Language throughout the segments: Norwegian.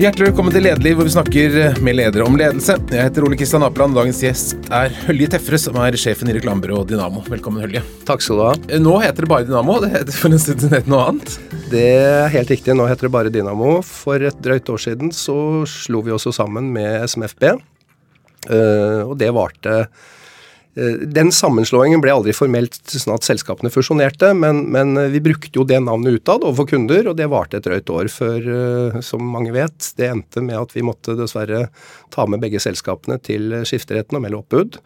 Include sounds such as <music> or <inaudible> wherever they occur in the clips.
Hjertelig velkommen til Lederliv, hvor vi snakker med ledere om ledelse. Jeg heter Ole Kristian Apeland. Dagens gjest er Hølje Tefre, som er sjefen i reklamebyrået Dynamo. Velkommen, Hølje. Takk skal du ha. Nå heter det bare Dynamo. Det heter for en stund siden noe annet. Det er helt riktig. Nå heter det bare Dynamo. For et drøyt år siden så slo vi oss sammen med SMFB. Uh, og det varte Eh, den sammenslåingen ble aldri formelt sånn at selskapene fusjonerte, men, men, vi brukte jo det navnet utad overfor kunder, og det varte et drøyt år før, eh, som mange vet, det endte med at vi måtte dessverre ta med begge selskapene til skifteretten og melde oppbud.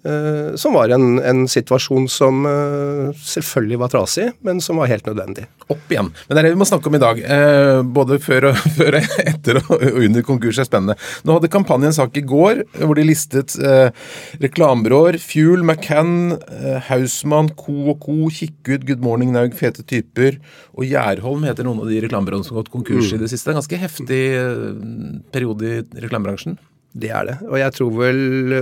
Uh, som var en, en situasjon som uh, selvfølgelig var trasig, men som var helt nødvendig. Opp igjen. Men det er det vi må snakke om i dag. Uh, både før og, <laughs> før og, etter og under konkurs er spennende. Nå hadde kampanjen sak i går hvor de listet reklamebyråer. Fuel, McCann, Hausmann, Co og Co, Kikkut, Good Morning Naug, Fete Typer og Gjærholm heter noen av de reklamebyråene som har gått konkurs mm. i det siste. En ganske heftig periode i reklamebransjen. Det er det. Og jeg tror vel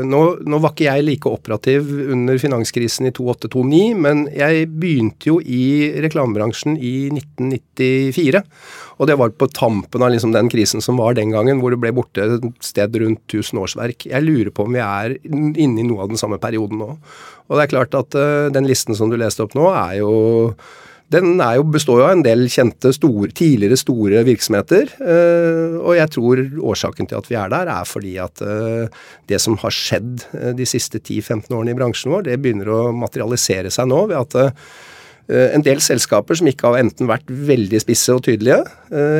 nå, nå, var ikke jeg like operativ under finanskrisen i 2008-2009, men jeg begynte jo i reklamebransjen i 1994. Og det var på tampen av liksom den krisen som var den gangen, hvor det ble borte et sted rundt 1000 årsverk. Jeg lurer på om vi er inne i noe av den samme perioden nå. Og det er klart at uh, den listen som du leste opp nå, er jo den jo, består jo av en del kjente, store, tidligere store virksomheter. Uh, og jeg tror årsaken til at vi er der, er fordi at uh, det som har skjedd uh, de siste 10-15 årene i bransjen vår, det begynner å materialisere seg nå ved at en del selskaper som ikke har enten vært veldig spisse og tydelige,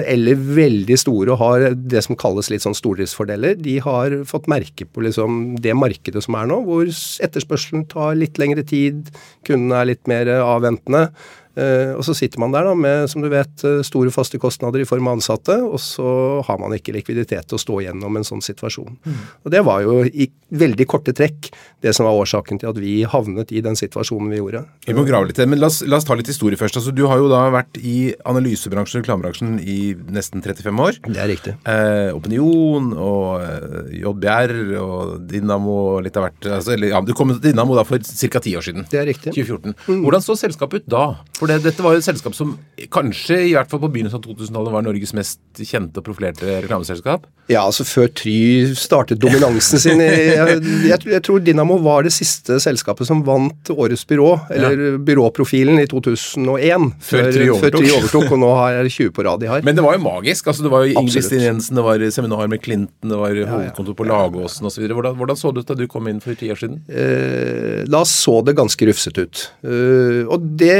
eller veldig store og har det som kalles litt sånn stordriftsfordeler, de har fått merke på liksom det markedet som er nå, hvor etterspørselen tar litt lengre tid, kundene er litt mer avventende. Eh, og så sitter man der da med som du vet, eh, store faste kostnader i form av ansatte, og så har man ikke likviditet til å stå gjennom en sånn situasjon. Mm. Og Det var jo i veldig korte trekk det som var årsaken til at vi havnet i den situasjonen vi gjorde. Vi må grave litt, men la oss, la oss ta litt historie først. Altså, du har jo da vært i analysebransjen og reklamebransjen i nesten 35 år. Det er riktig. Eh, Opinion og eh, JBR og Dynamo og litt av hvert altså, eller, ja, Du kom til Dynamo da for ca. ti år siden. Det er riktig. 2014. Mm. Hvordan så selskapet ut da? For det, dette var jo et selskap som kanskje i hvert fall på begynnelsen av 2000-tallet var Norges mest kjente og profilerte reklameselskap? Ja, altså før Try startet dominansen sin jeg, <laughs> jeg, jeg, tror Dynamo var det siste selskapet som vant Årets byrå, eller ja. byråprofilen, i 2001. Før, Try. Før Try overtok, og nå har jeg 20 på rad de har. Men det var jo magisk. altså Det var jo Ingrid Stine Jensen, det var seminar med Clinton, det var hovedkontor på Lagåsen osv. Hvordan, hvordan så det ut da du kom inn for ti år siden? Eh, da så det ganske rufsete ut. Uh, og det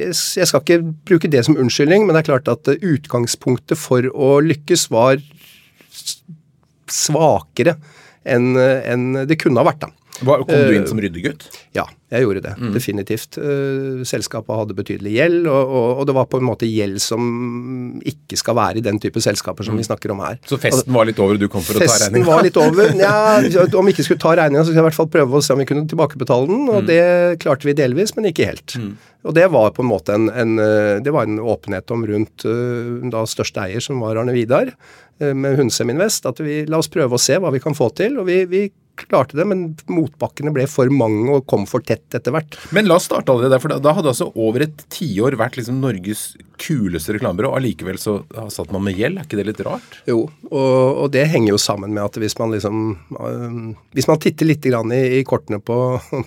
jeg skal ikke bruke det som unnskyldning, men det er klart at utgangspunktet for å lykkes var svakere enn en det kunne ha vært. da. Kom du inn eh, som ryddegutt? Ja, jeg gjorde det. Mm. Definitivt. Eh, selskapet hadde betydelig gjeld, og, og, og, det var på en måte gjeld som ikke skal være i den type selskaper som mm. vi snakker om her. Så festen var litt over, og du kom for å ta regninga? Festen var litt over. <laughs> Ja, om vi ikke skulle ta regninga, så skulle jeg i hvert fall prøve å se om vi kunne tilbakebetale den, og mm. det klarte vi delvis, men ikke helt. Mm. Og det var på en måte en, en, eh, det var en åpenhet om rundt da største eier, som var Arne Vidar, med Hundsem Invest, at vi la oss prøve å se hva vi kan få til. og vi, vi klarte det, men motbakkene ble for mange og kom for tett etter hvert. Men la oss starte allerede der, for da, hadde altså over et tiår vært liksom Norges kuleste reklamebyrå. Allikevel så satt man med gjeld. Er ikke det litt rart? Jo, og, og, det henger jo sammen med at hvis man liksom øh, Hvis man titter litt i, i kortene på,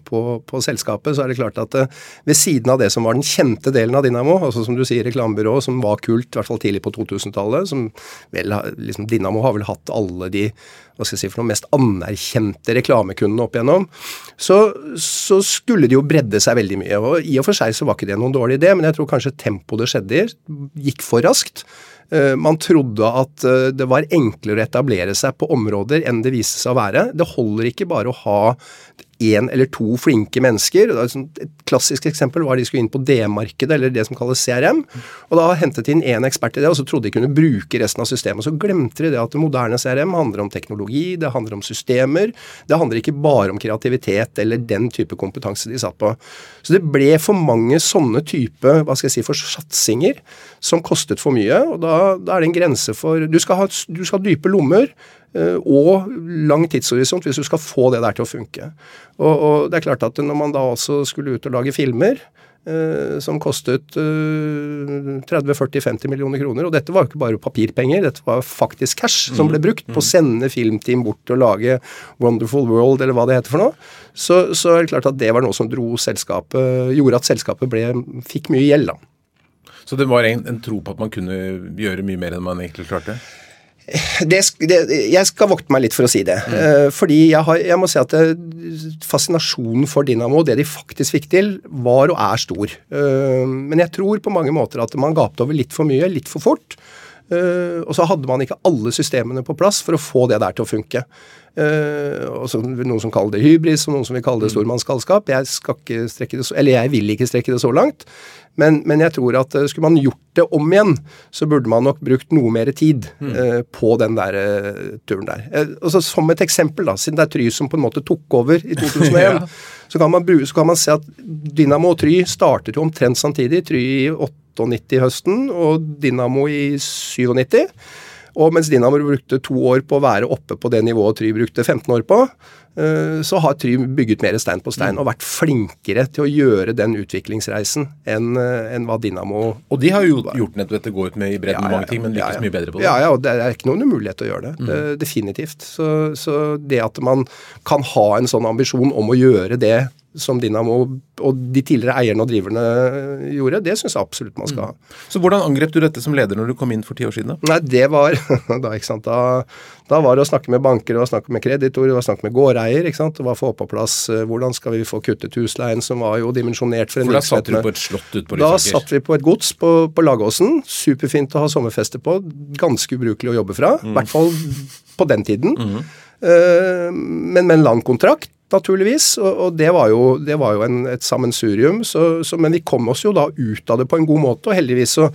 på, på, selskapet, så er det klart at øh, ved siden av det som var den kjente delen av Dinamo, altså som du sier reklamebyrå, som var kult, i hvert fall tidlig på 2000-tallet, som vel liksom Dinamo har vel hatt alle de hva skal jeg si, for noe mest anerkjente reklamekundene opp igjennom, så, så, skulle det jo bredde seg veldig mye. og I og for seg så var ikke det noen dårlig idé, men jeg tror kanskje tempoet det skjedde i, gikk for raskt. Eh, man trodde at eh, det var enklere å etablere seg på områder enn det viste seg å være. Det holder ikke bare å ha én eller to flinke mennesker. Et klassisk eksempel var de skulle inn på D-markedet, eller det som kalles CRM. Og da hentet de inn én ekspert i det, og så trodde de kunne bruke resten av systemet. Så glemte de det at det moderne CRM handler om teknologi, det handler om systemer. Det handler ikke bare om kreativitet eller den type kompetanse de satt på. Så det ble for mange sånne type hva skal jeg si, for satsinger som kostet for mye. Og da, da er det en grense for Du skal ha, du skal ha dype lommer. Eh, og lang tidshorisont hvis du skal få det der til å funke. Og, og, det er klart at når man da også skulle ut og lage filmer, Eh, som kostet eh, 30-40-50 millioner kroner. Og dette var jo ikke bare papirpenger, dette var faktisk cash som ble brukt på å sende filmteam bort og lage Wonderful World, eller hva det heter for noe. Så, så er det klart at det var noe som gjorde at selskapet ble, fikk mye gjeld, da. Så det var en, en tro på at man kunne gjøre mye mer enn man egentlig klarte? Det, det, jeg skal vokte meg litt for å si det. Mm. Fordi jeg, har, jeg, må si at det, fascinasjonen for Dynamo, det de faktisk fikk til, var og er stor. Eh, men jeg tror på mange måter at man gapte over litt for mye, litt for fort. Eh, og så hadde man ikke alle systemene på plass for å få det der til å funke. Uh, og så Noen som kaller det hybris, og noen som vil kalle det mm. stormannsgalskap. Jeg skal ikke strekke det så, eller jeg vil ikke strekke det så langt. Men, men, jeg tror at uh, skulle man gjort det om igjen, så burde man nok brukt noe mer tid uh, på den der turen der. altså Som et eksempel, da, siden det er Try som på en måte tok over i <laughs> 2001, ja. så, kan man, så, kan man, se at Dynamo og Try startet jo omtrent samtidig. Try i 98 høsten og Dynamo i 97. Og mens Dinamo brukte to år på å være oppe på det nivået Try brukte 15 år på, eh, så har Try bygget mer stein på stein og vært flinkere til å gjøre den utviklingsreisen enn enn hva Dinamo Og de har jo gjort nettopp dette, gå ut med i bredden ja, ja, mange ting, men lykkes ja, mye bedre på det. Ja, ja, og det er ikke noen umulighet til å gjøre det. Mm. definitivt. Så, så det at man kan ha en sånn ambisjon om å gjøre det som Dinamo og de tidligere eierne og driverne gjorde, det syns jeg absolutt man skal ha. Mm. Så hvordan angrep du dette som leder når du kom inn for ti år siden? Da? Nei, det var <laughs> da, ikke sant, da, da var det å snakke med banker, og snakke med kreditorer, og snakke med gårdeier. ikke sant, Det var å få på plass uh, hvordan skal vi få kuttet husleien, som var jo dimensjonert for en For da satt du på et slott ute på Lysaker? Da satt vi på et gods på, på Lagåsen. Superfint å ha sommerfeste på. Ganske ubrukelig å jobbe fra. I mm. hvert fall på den tiden. Mm. Uh, men med en lang kontrakt naturligvis. Og, og det var jo, det var jo en, et sammensurium. Så, så, men vi kom oss jo da ut av det på en god måte, og heldigvis så,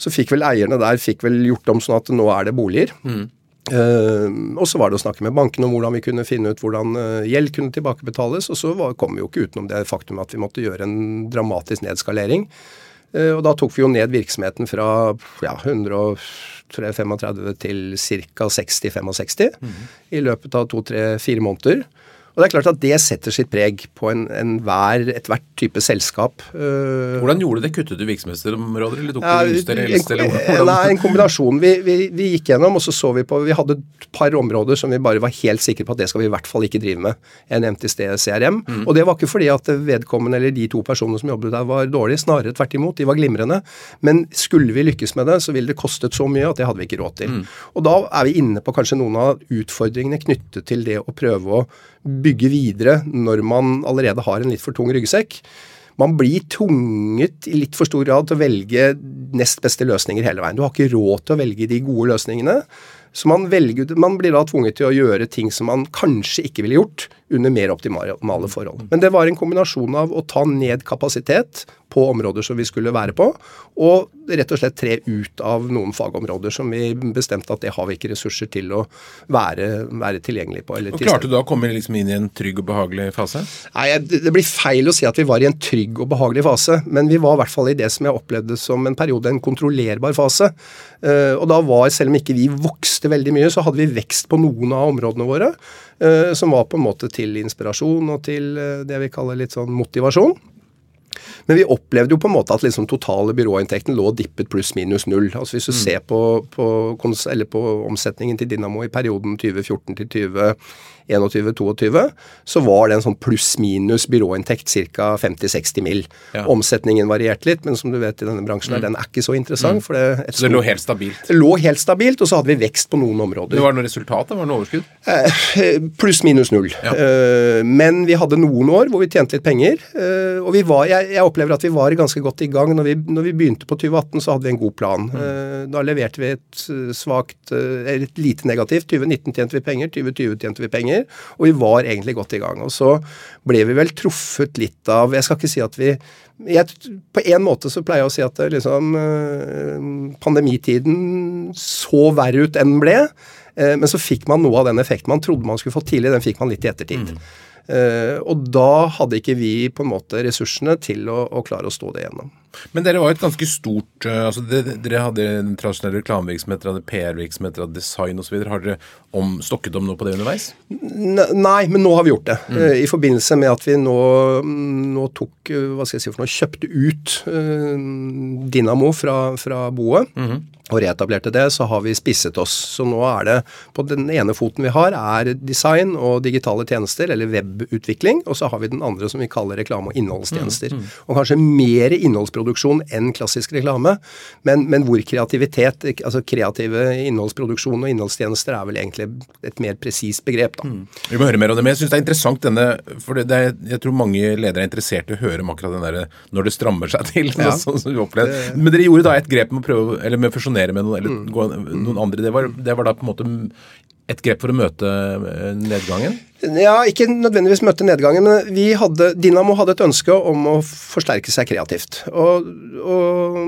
så fikk vel eierne der fikk vel gjort om sånn at nå er det boliger. Mm. Uh, og så var det å snakke med bankene om hvordan vi kunne finne ut hvordan uh, gjeld kunne tilbakebetales. Og så var, kom vi jo ikke utenom det faktum at vi måtte gjøre en dramatisk nedskalering. Uh, og da tok vi jo ned virksomheten fra ja, 135 til ca. 60-65 mm. i løpet av to-tre-fire måneder. Og det er klart at det setter sitt preg på en, en ethvert type selskap. Uh, hvordan gjorde du det? Kuttet du virksomhetsområder, eller tok ja, du Juster helst, eller hvordan? Nei, en kombinasjon. Vi, vi, vi, gikk gjennom, og så så vi på Vi hadde et par områder som vi bare var helt sikre på at det skal vi i hvert fall ikke drive med. Jeg nevnte i sted CRM. Mm. Og det var ikke fordi at vedkommende eller de to personene som jobbet der var dårlige, snarere tvert imot. De var glimrende. Men skulle vi lykkes med det, så ville det kostet så mye at det hadde vi ikke råd til. Mm. Og da er vi inne på kanskje noen av utfordringene knyttet til det å prøve å bygge videre når man allerede har en litt for tung ryggsekk. Man blir tvunget i litt for stor grad til å velge nest beste løsninger hele veien. Du har ikke råd til å velge de gode løsningene. Så man, velger, man blir da tvunget til å gjøre ting som man kanskje ikke ville gjort under mer optimale forhold. Men det var en kombinasjon av å ta ned kapasitet på områder som vi skulle være på, og rett og slett tre ut av noen fagområder som vi bestemte at det har vi ikke ressurser til å være, være tilgjengelig på. og Klarte du da å komme liksom inn i en trygg og behagelig fase? Nei, Det blir feil å si at vi var i en trygg og behagelig fase, men vi var i hvert fall i det som jeg opplevde som en periode, en kontrollerbar fase. Eh, og da var, selv om ikke vi vokste veldig mye, så hadde vi vekst på noen av områdene våre. Eh, som var på en måte til inspirasjon og til eh, det vi kaller litt sånn motivasjon. Men vi opplevde jo på en måte at liksom totale byråinntekten lå dippet pluss-minus null. Altså Hvis du mm. ser på, på, på, omsetningen til Dynamo i perioden 2014 til 2020 21-22, så var det en sånn pluss-minus byråinntekt ca. 50-60 mill. Ja. Omsetningen varierte litt, men som du vet i denne bransjen mm. den er ikke så interessant. Mm. Det så det lå helt stabilt? Det lå helt stabilt, og så hadde vi vekst på noen områder. Det var noe resultat? Var det noe overskudd? Eh, pluss-minus null. Ja. Eh, men vi hadde noen år hvor vi tjente litt penger. Eh, og vi var, jeg, jeg, opplever at vi var ganske godt i gang. Når vi, når vi begynte på 2018, så hadde vi en god plan. Mm. Eh, da leverte vi et eh, svakt, eller et lite negativt. 2019 tjente vi penger, 2020 tjente vi penger og vi var egentlig godt i gang. Og så ble vi vel truffet litt av Jeg skal ikke si at vi jeg, På en måte så pleier jeg å si at liksom, eh, pandemitiden så verre ut enn den ble. Eh, men så fikk man noe av den effekten man trodde man skulle få tidlig, den fikk man litt i ettertid. Mm. Eh, og da hadde ikke vi på en måte ressursene til å, å klare å stå det gjennom. Men dere var et ganske stort uh, altså dere, dere hadde en tradisjonell reklamevirksomhet, hadde PR-virksomhet, hadde design osv. Har dere om, stokket om noe på det underveis? Nei, men nå har vi gjort det. Mm. Uh, I forbindelse med at vi nå, nå tok uh, hva skal jeg si for noe, kjøpte ut Dinamo fra, fra boet. Mm -hmm og reetablerte det, så har vi spisset oss. Så nå er det på den ene foten vi har, er design og digitale tjenester, eller webutvikling. Og så har vi den andre som vi kaller reklame- og innholdstjenester. Mm, mm. Og kanskje mer innholdsproduksjon enn klassisk reklame, men, men, hvor kreativitet, altså kreative innholdsproduksjon og innholdstjenester er vel egentlig et mer presist begrep, da. Mm. Vi må høre mer om det. Men jeg syns det er interessant denne For det er, jeg tror mange ledere er interessert i å høre om akkurat den derre når det strammer seg til. Ja. <laughs> Sånn som vi opplevde. Men dere gjorde da et grep med å prøve, eller med å fusjonere med noen, eller mm. gå, noen andre. Det var, det var da på en måte et grep for å møte eh, nedgangen? Ja, ikke nødvendigvis møtte nedgangen, men vi hadde, Dinamo hadde et ønske om å forsterke seg kreativt. Og, og,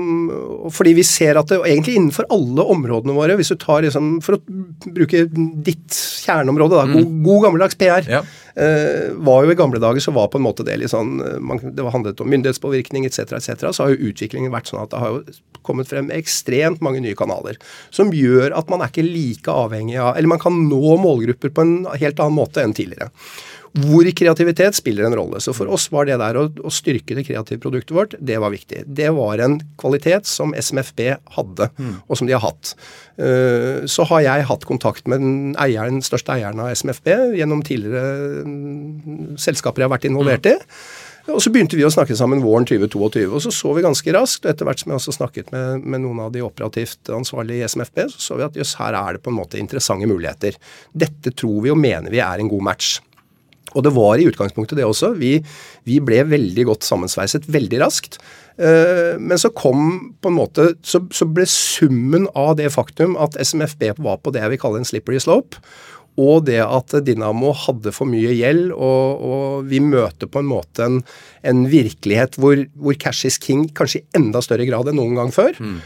og fordi vi ser at det egentlig innenfor alle områdene våre, hvis du tar liksom, For å bruke ditt kjerneområde, da, mm. god, god gammeldags PR. Ja. Eh, var jo I gamle dager så var på en måte det litt sånn eh, man, Det handlet om myndighetspåvirkning etc., etc. Så har jo utviklingen vært sånn at det har jo kommet frem ekstremt mange nye kanaler. Som gjør at man er ikke like avhengig av Eller man kan nå målgrupper på en helt annen måte enn tidligere. Hvor kreativitet spiller en rolle. Så for oss var det der å, å, styrke det kreative produktet vårt, det var viktig. Det var en kvalitet som SMFB hadde, mm. og som de har hatt. Uh, så har jeg hatt kontakt med den, eieren, største eieren av SMFB gjennom tidligere um, selskaper jeg har vært involvert i. Og Så begynte vi å snakke sammen våren 2022, og så så vi ganske raskt, og etter hvert som jeg også snakket med, med noen av de operativt ansvarlige i SMFB, så så vi at jøss, her er det på en måte interessante muligheter. Dette tror vi og mener vi er en god match. Og det var i utgangspunktet det også. Vi, vi ble veldig godt sammensveiset veldig raskt. Uh, men så kom på en måte så, så, ble summen av det faktum at SMFB var på det jeg vil kalle en slippery slope, og det at Dinamo hadde for mye gjeld, og, og vi møter på en måte en, en virkelighet hvor, hvor, cash is king kanskje i enda større grad enn noen gang før. Mm.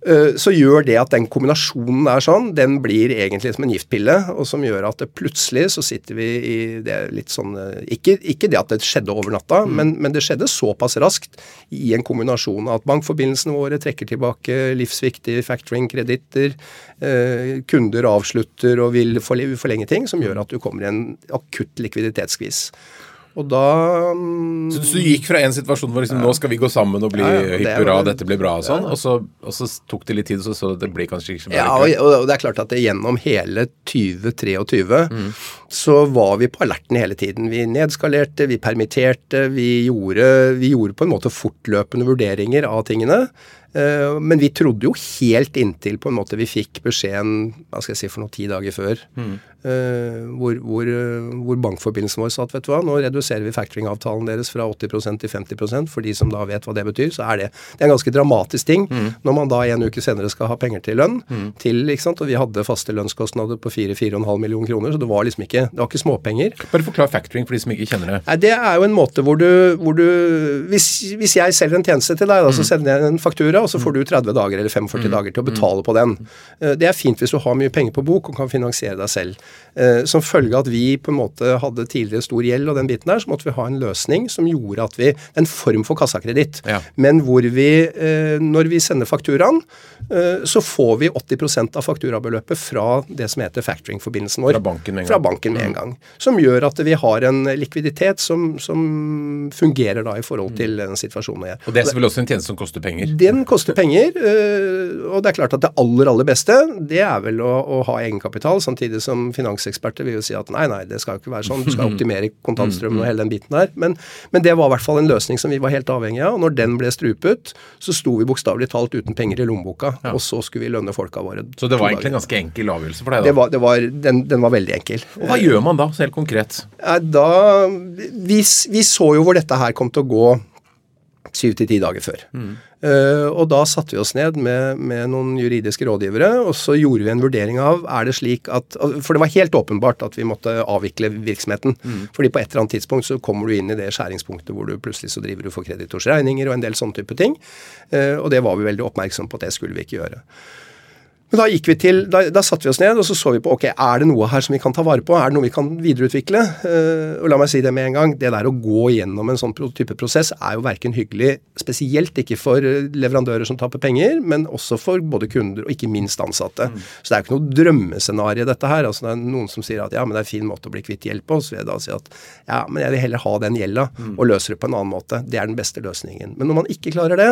Eh, så gjør det at den kombinasjonen er sånn, den blir egentlig som en giftpille. Og som gjør at det plutselig så sitter vi i det litt sånn eh, Ikke, ikke det at det skjedde over natta, mm. men, men, det skjedde såpass raskt i en kombinasjon av at bankforbindelsene våre trekker tilbake livsviktige factoring-kreditter, eh, kunder avslutter og vil forlenge ting, som gjør at du kommer i en akutt likviditetsskvis. Og da um, Så du gikk fra en situasjon hvor liksom, ja. nå skal vi gå sammen og bli ja, ja, hipp hurra, dette blir bra og sånn, og så, og, så, tok det litt tid, og så så det blir kanskje ikke så bra? Ja, og, og, det er klart at det, gjennom hele 2023 mm. Så var vi på alerten hele tiden. Vi nedskalerte, vi permitterte, vi gjorde, vi gjorde på en måte fortløpende vurderinger av tingene. Eh, men vi trodde jo helt inntil på en måte vi fikk beskjeden hva skal jeg si for noen ti dager før, mm. hvor, hvor, hvor, bankforbindelsen vår satt vet du hva, nå reduserer vi factoring-avtalen deres fra 80% til 50% For de som da vet hva det betyr, så er det, det er en ganske dramatisk ting mm. når man da en uke senere skal ha penger til lønn. Mm. til, ikke sant, Og vi hadde faste lønnskostnader på 4-4,5 millioner kroner, så det var liksom ikke det var ikke småpenger. Bare forklar factoring for de som ikke kjenner det. Nei, Det er jo en måte hvor du, hvor du hvis, hvis jeg selger en tjeneste til deg, da, så mm. sender jeg en faktura og så får du 30 dager eller 45 mm. dager til å betale på den. Eh, det er fint hvis du har mye penger på bok og kan finansiere deg selv. Eh, som følge av at vi på en måte hadde tidligere stor gjeld og den biten der, så måtte vi ha en løsning som gjorde at vi En form for kassakreditt, ja. men hvor vi, eh, når vi sender fakturaen, så får vi 80% av fakturabeløpet fra det som heter factoring-forbindelsen vår. Fra banken gang. Med en mm. gang. Som gjør at vi har en likviditet som, som fungerer da i forhold til den situasjonen. Og det er selvfølgelig også en tjeneste som koster penger? Den koster penger. Øh, og det er klart at det aller, aller beste, det er vel å, å ha egenkapital, samtidig som finanseksperter vil jo si at nei, nei, det skal jo ikke være sånn. Du skal <laughs> optimere kontantstrømmen og hele den biten der. Men, men, det var i hvert fall en løsning som vi var helt avhengig av. Og når den ble strupet, så sto vi bokstavelig talt uten penger i lommeboka. Ja. Og så skulle vi lønne folka våre. Så det var egentlig en ganske enkel avgjørelse for deg? da? Det var, det var, den, den, var veldig enkel. Og Hva gjør man da, helt konkret? Da, vi, vi så jo hvor dette her kom til å gå syv til ti dager før. Mm. Uh, og da satte vi oss ned med, med, noen juridiske rådgivere, og så gjorde vi en vurdering av er det slik at For det var helt åpenbart at vi måtte avvikle virksomheten. Mm. fordi på et eller annet tidspunkt så kommer du inn i det skjæringspunktet hvor du plutselig så driver du for kreditors regninger og en del sånne type ting. Uh, og det var vi veldig oppmerksom på at det skulle vi ikke gjøre. Men da gikk vi til, da, da satte vi oss ned og så så vi på ok, er det noe her som vi kan ta vare på. Er det noe vi kan videreutvikle? Uh, og la meg si det med en gang. Det der å gå gjennom en sånn type prosess er jo verken hyggelig, spesielt ikke for leverandører som taper penger, men også for både kunder og ikke minst ansatte. Mm. Så det er jo ikke noe drømmescenario dette her. altså Det er noen som sier at ja, men det er en fin måte å bli kvitt gjeld på. Så vil jeg da si at ja, men jeg vil heller ha den gjelda mm. og løse det på en annen måte. Det er den beste løsningen. Men når man ikke klarer det,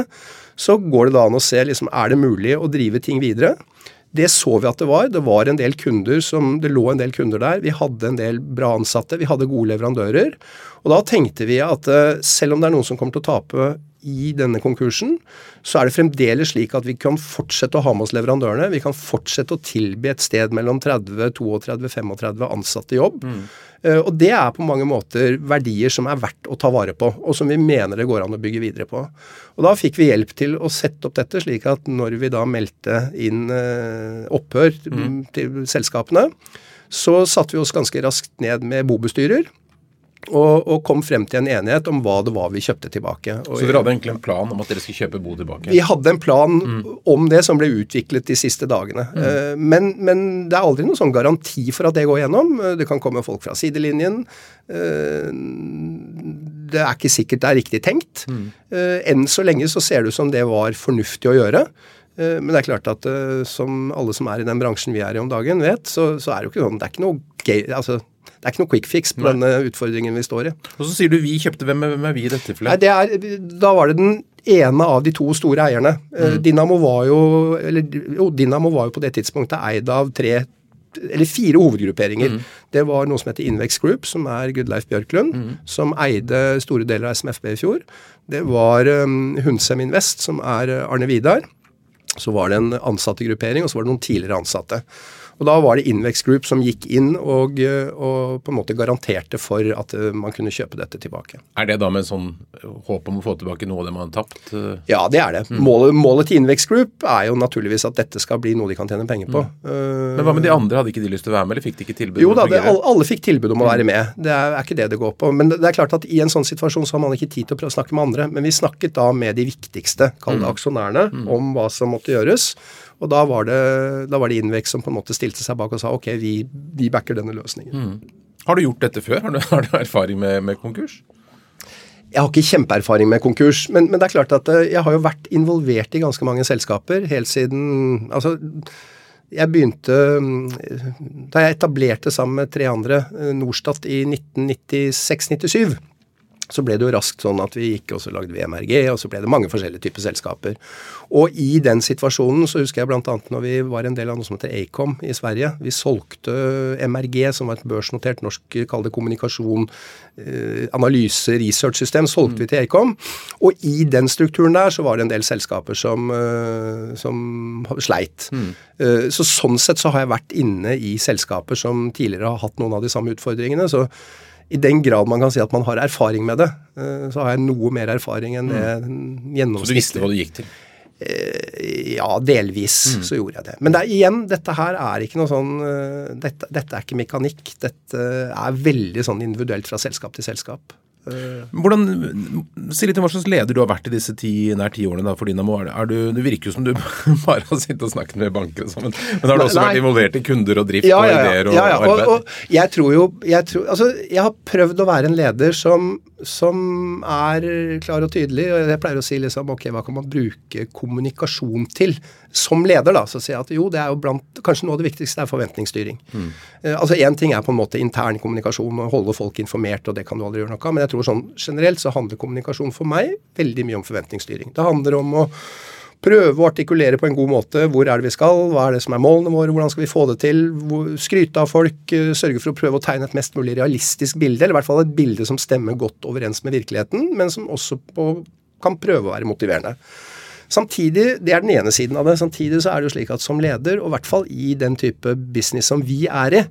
så går det da an å se liksom, er det mulig å drive ting videre. Det så vi at det var. Det var en del kunder som, det lå en del kunder der. Vi hadde en del bra ansatte. Vi hadde gode leverandører. Og da tenkte vi at uh, selv om det er noen som kommer til å tape i denne konkursen, så er det fremdeles slik at vi kan fortsette å ha med oss leverandørene. Vi kan fortsette å tilby et sted mellom 30, 32, 35 ansatte jobb. Mm. Uh, og det er på mange måter verdier som er verdt å ta vare på, og som vi mener det går an å bygge videre på. Og Da fikk vi hjelp til å sette opp dette, slik at når vi da meldte inn uh, opphør mm. til selskapene, så satte vi oss ganske raskt ned med bobestyrer og, og, kom frem til en enighet om hva det var vi kjøpte tilbake. Og, så dere hadde egentlig en plan om at dere skulle kjøpe Bo tilbake? Vi hadde en plan mm. om det som ble utviklet de siste dagene. Mm. Uh, men, men, det er aldri noen sånn garanti for at det går gjennom. Uh, det kan komme folk fra sidelinjen. Uh, det er ikke sikkert det er riktig tenkt. Mm. enn så lenge så ser det ut som det var fornuftig å gjøre. Men det er klart at som alle som er i den bransjen vi er i om dagen, vet, så, så er det jo ikke sånn Det er ikke noe gøy altså, det er ikke noe quick fix på Nei. denne utfordringen vi står i. Og så sier du vi kjøpte. Hvem er, hvem er vi i dette Nei, det er, Da var det den ene av de to store eierne. Eh, mm. Dinamo var jo eller, jo, Dynamo var jo på det tidspunktet eid av tre eller fire hovedgrupperinger. Mm. Det var noe som heter Invex Group, som er Gudleif Bjørklund, mm. som eide store deler av SMFB i fjor. Det var um, Hunsem Invest, som er Arne Vidar. Så var det en ansattegruppering, og så var det noen tidligere ansatte. Og Da var det Invex Group som gikk inn og, eh, og, på en måte garanterte for at eh, man kunne kjøpe dette tilbake. Er det da med sånn håp om å få tilbake noe av det man har tapt? Ja, det er det. Mm. Målet, målet, til Invex Group er jo naturligvis at dette skal bli noe de kan tjene penger på. Mm. Men hva med de andre? Hadde ikke de lyst til å være med, eller fikk de ikke tilbud? Jo da, det, alle, alle, fikk tilbud om å være med. Det er, er, ikke det det går på. Men det, det, er klart at i en sånn situasjon så har man ikke tid til å prøve å snakke med andre. Men vi snakket da med de viktigste, kall det mm. aksjonærene, mm. om hva som måtte gjøres. Og da var, det, da var det Invec som på en måte stilte seg bak og sa ok, vi, vi backer denne løsningen. Mm. Har du gjort dette før? Har du, <laughs> har du erfaring med, med, konkurs? Jeg har ikke kjempeerfaring med konkurs, men, men, det er klart at eh, jeg har jo vært involvert i ganske mange selskaper helt siden Altså, jeg begynte mm, Da jeg etablerte sammen med tre andre eh, Norstat i 1996-97 så ble det jo raskt sånn at vi gikk og så lagde vi MRG, og så ble det mange forskjellige typer selskaper. Og i den situasjonen så husker jeg bl.a. når vi var en del av noe som heter Acom i Sverige. Vi solgte MRG, som var et børsnotert norsk kall det kommunikasjon, eh, analyse, research-system, solgte vi til Acom. Og i den strukturen der så var det en del selskaper som, eh, som sleit. Mm. Eh, så sånn sett så har jeg vært inne i selskaper som tidligere har hatt noen av de samme utfordringene. så i den grad man kan si at man har erfaring med det, eh, så har jeg noe mer erfaring enn det mm. gjennomsnittlig. Så du visste hva du gikk til? Eh, ja, delvis mm. så gjorde jeg det. Men det er, igjen, dette her er ikke noe sånn eh, dette, dette, er ikke mekanikk. Dette er veldig sånn individuelt fra selskap til selskap. Hvordan, Si litt om hva slags leder du har vært i disse ti, nær ti årene da, for Dynamo. Er, du, det virker jo som du <laughs> bare har sittet og snakket med banker og sånn, men har du også Nei. vært involvert i kunder og drift ja, ja, ja. og ideer og, ja, ja. arbeid? Og, og jeg tror jo jeg, tror, altså, jeg har prøvd å være en leder som, som er klar og tydelig. og Jeg pleier å si liksom ok, hva kan man bruke kommunikasjon til? Som leder, da, så sier jeg at jo, det er jo blant Kanskje noe av det viktigste er forventningsstyring. Mm. Uh, altså Én ting er på en måte intern kommunikasjon og holde folk informert, og det kan du aldri gjøre noe av. Men jeg tror sånn generelt så handler kommunikasjon for meg veldig mye om forventningsstyring. Det handler om å prøve å artikulere på en god måte hvor er det vi skal, hva er det som er målene våre, hvordan skal vi få det til, skryte av folk, uh, sørge for å prøve å tegne et mest mulig realistisk bilde, eller i hvert fall et bilde som stemmer godt overens med virkeligheten, men som også på, kan prøve å være motiverende. Samtidig, Det er den ene siden av det. Samtidig så er det jo slik at som leder, og i hvert fall i den type business som vi er i,